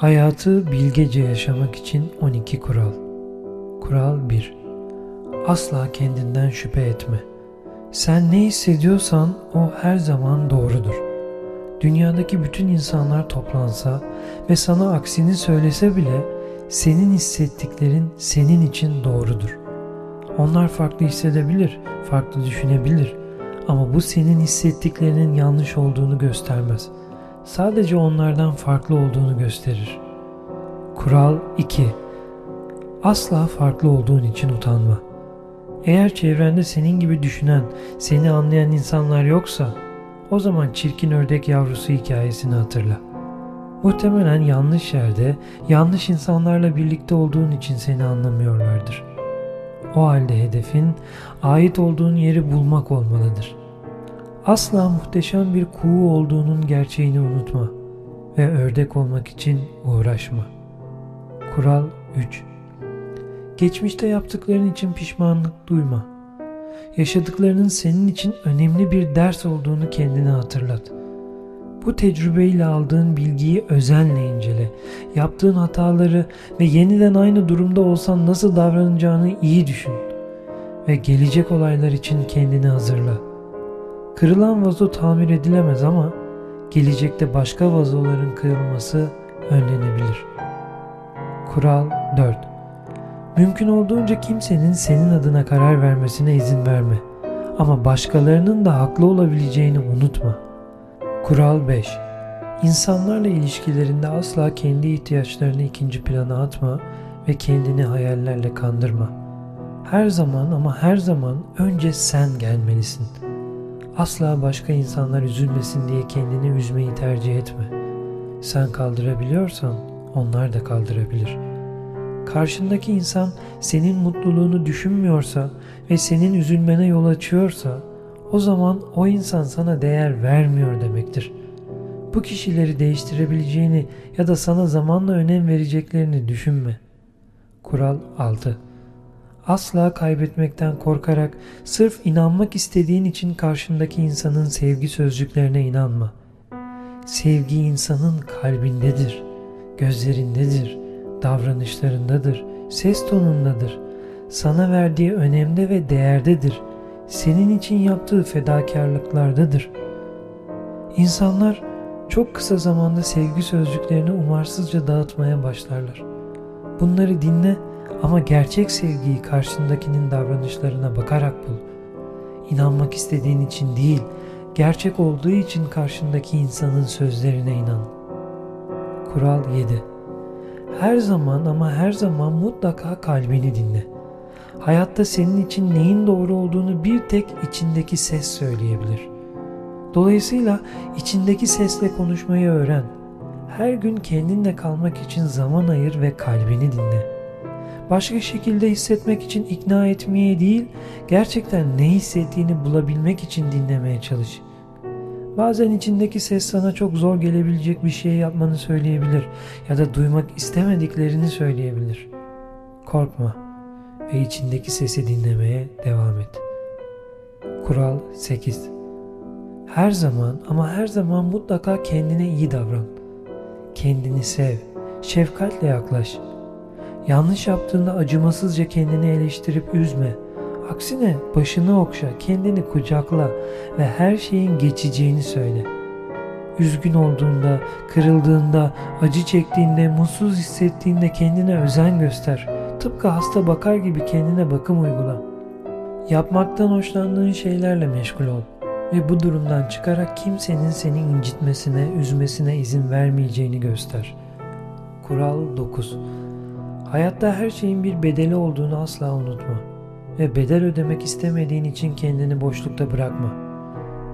Hayatı bilgece yaşamak için 12 kural. Kural 1. Asla kendinden şüphe etme. Sen ne hissediyorsan o her zaman doğrudur. Dünyadaki bütün insanlar toplansa ve sana aksini söylese bile senin hissettiklerin senin için doğrudur. Onlar farklı hissedebilir, farklı düşünebilir ama bu senin hissettiklerinin yanlış olduğunu göstermez. Sadece onlardan farklı olduğunu gösterir. Kural 2. Asla farklı olduğun için utanma. Eğer çevrende senin gibi düşünen, seni anlayan insanlar yoksa o zaman çirkin ördek yavrusu hikayesini hatırla. Muhtemelen yanlış yerde, yanlış insanlarla birlikte olduğun için seni anlamıyorlardır. O halde hedefin ait olduğun yeri bulmak olmalıdır. Asla muhteşem bir kuğu olduğunun gerçeğini unutma ve ördek olmak için uğraşma. Kural 3 Geçmişte yaptıkların için pişmanlık duyma. Yaşadıklarının senin için önemli bir ders olduğunu kendine hatırlat. Bu tecrübeyle aldığın bilgiyi özenle incele. Yaptığın hataları ve yeniden aynı durumda olsan nasıl davranacağını iyi düşün. Ve gelecek olaylar için kendini hazırla. Kırılan vazo tamir edilemez ama gelecekte başka vazoların kırılması önlenebilir. Kural 4 Mümkün olduğunca kimsenin senin adına karar vermesine izin verme. Ama başkalarının da haklı olabileceğini unutma. Kural 5 İnsanlarla ilişkilerinde asla kendi ihtiyaçlarını ikinci plana atma ve kendini hayallerle kandırma. Her zaman ama her zaman önce sen gelmelisin. Asla başka insanlar üzülmesin diye kendini üzmeyi tercih etme. Sen kaldırabiliyorsan onlar da kaldırabilir.'' karşındaki insan senin mutluluğunu düşünmüyorsa ve senin üzülmene yol açıyorsa o zaman o insan sana değer vermiyor demektir. Bu kişileri değiştirebileceğini ya da sana zamanla önem vereceklerini düşünme. Kural 6 Asla kaybetmekten korkarak sırf inanmak istediğin için karşındaki insanın sevgi sözcüklerine inanma. Sevgi insanın kalbindedir, gözlerindedir, davranışlarındadır, ses tonundadır. Sana verdiği önemde ve değerdedir. Senin için yaptığı fedakarlıklardadır. İnsanlar çok kısa zamanda sevgi sözcüklerini umarsızca dağıtmaya başlarlar. Bunları dinle ama gerçek sevgiyi karşındakinin davranışlarına bakarak bul. İnanmak istediğin için değil, gerçek olduğu için karşındaki insanın sözlerine inan. Kural 7 her zaman ama her zaman mutlaka kalbini dinle. Hayatta senin için neyin doğru olduğunu bir tek içindeki ses söyleyebilir. Dolayısıyla içindeki sesle konuşmayı öğren. Her gün kendinle kalmak için zaman ayır ve kalbini dinle. Başka şekilde hissetmek için ikna etmeye değil, gerçekten ne hissettiğini bulabilmek için dinlemeye çalış.'' Bazen içindeki ses sana çok zor gelebilecek bir şey yapmanı söyleyebilir ya da duymak istemediklerini söyleyebilir. Korkma ve içindeki sesi dinlemeye devam et. Kural 8 Her zaman ama her zaman mutlaka kendine iyi davran. Kendini sev, şefkatle yaklaş. Yanlış yaptığında acımasızca kendini eleştirip üzme Aksine başını okşa, kendini kucakla ve her şeyin geçeceğini söyle. Üzgün olduğunda, kırıldığında, acı çektiğinde, mutsuz hissettiğinde kendine özen göster. Tıpkı hasta bakar gibi kendine bakım uygula. Yapmaktan hoşlandığın şeylerle meşgul ol ve bu durumdan çıkarak kimsenin seni incitmesine, üzmesine izin vermeyeceğini göster. Kural 9 Hayatta her şeyin bir bedeli olduğunu asla unutma ve bedel ödemek istemediğin için kendini boşlukta bırakma.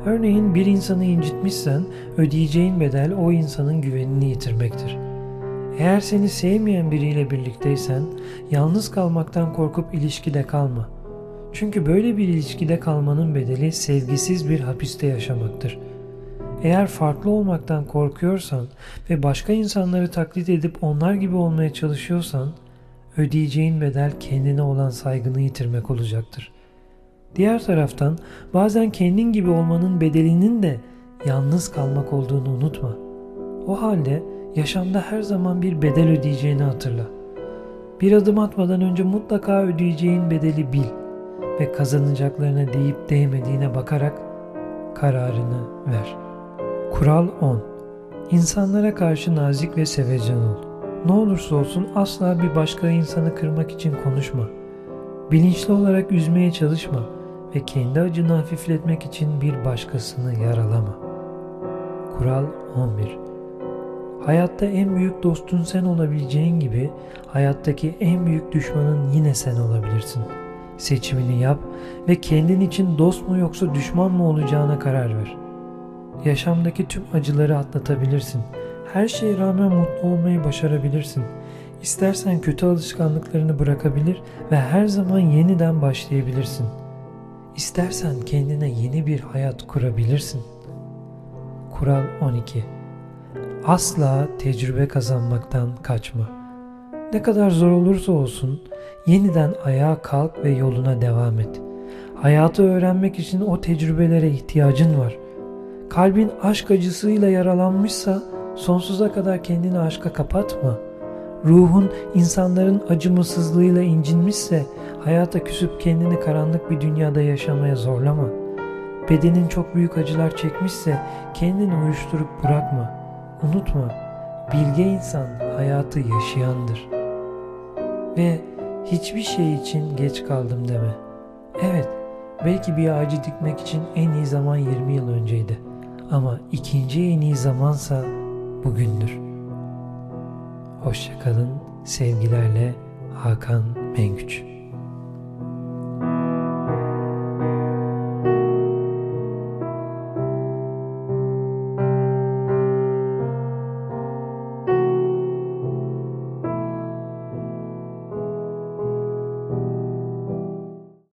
Örneğin bir insanı incitmişsen ödeyeceğin bedel o insanın güvenini yitirmektir. Eğer seni sevmeyen biriyle birlikteysen yalnız kalmaktan korkup ilişkide kalma. Çünkü böyle bir ilişkide kalmanın bedeli sevgisiz bir hapiste yaşamaktır. Eğer farklı olmaktan korkuyorsan ve başka insanları taklit edip onlar gibi olmaya çalışıyorsan ödeyeceğin bedel kendine olan saygını yitirmek olacaktır. Diğer taraftan bazen kendin gibi olmanın bedelinin de yalnız kalmak olduğunu unutma. O halde Yaşamda her zaman bir bedel ödeyeceğini hatırla. Bir adım atmadan önce mutlaka ödeyeceğin bedeli bil ve kazanacaklarına değip değmediğine bakarak kararını ver. Kural 10. İnsanlara karşı nazik ve sevecen ol. Ne olursa olsun asla bir başka insanı kırmak için konuşma. Bilinçli olarak üzmeye çalışma ve kendi acını hafifletmek için bir başkasını yaralama. Kural 11. Hayatta en büyük dostun sen olabileceğin gibi hayattaki en büyük düşmanın yine sen olabilirsin. Seçimini yap ve kendin için dost mu yoksa düşman mı olacağına karar ver. Yaşamdaki tüm acıları atlatabilirsin. Her şeye rağmen mutlu olmayı başarabilirsin. İstersen kötü alışkanlıklarını bırakabilir ve her zaman yeniden başlayabilirsin. İstersen kendine yeni bir hayat kurabilirsin. Kural 12 Asla tecrübe kazanmaktan kaçma. Ne kadar zor olursa olsun yeniden ayağa kalk ve yoluna devam et. Hayatı öğrenmek için o tecrübelere ihtiyacın var. Kalbin aşk acısıyla yaralanmışsa sonsuza kadar kendini aşka kapatma. Ruhun insanların acımasızlığıyla incinmişse hayata küsüp kendini karanlık bir dünyada yaşamaya zorlama. Bedenin çok büyük acılar çekmişse kendini uyuşturup bırakma. Unutma, bilge insan hayatı yaşayandır. Ve hiçbir şey için geç kaldım deme. Evet, belki bir ağacı dikmek için en iyi zaman 20 yıl önceydi. Ama ikinci en iyi zamansa bugündür. Hoşçakalın, sevgilerle Hakan Mengüç.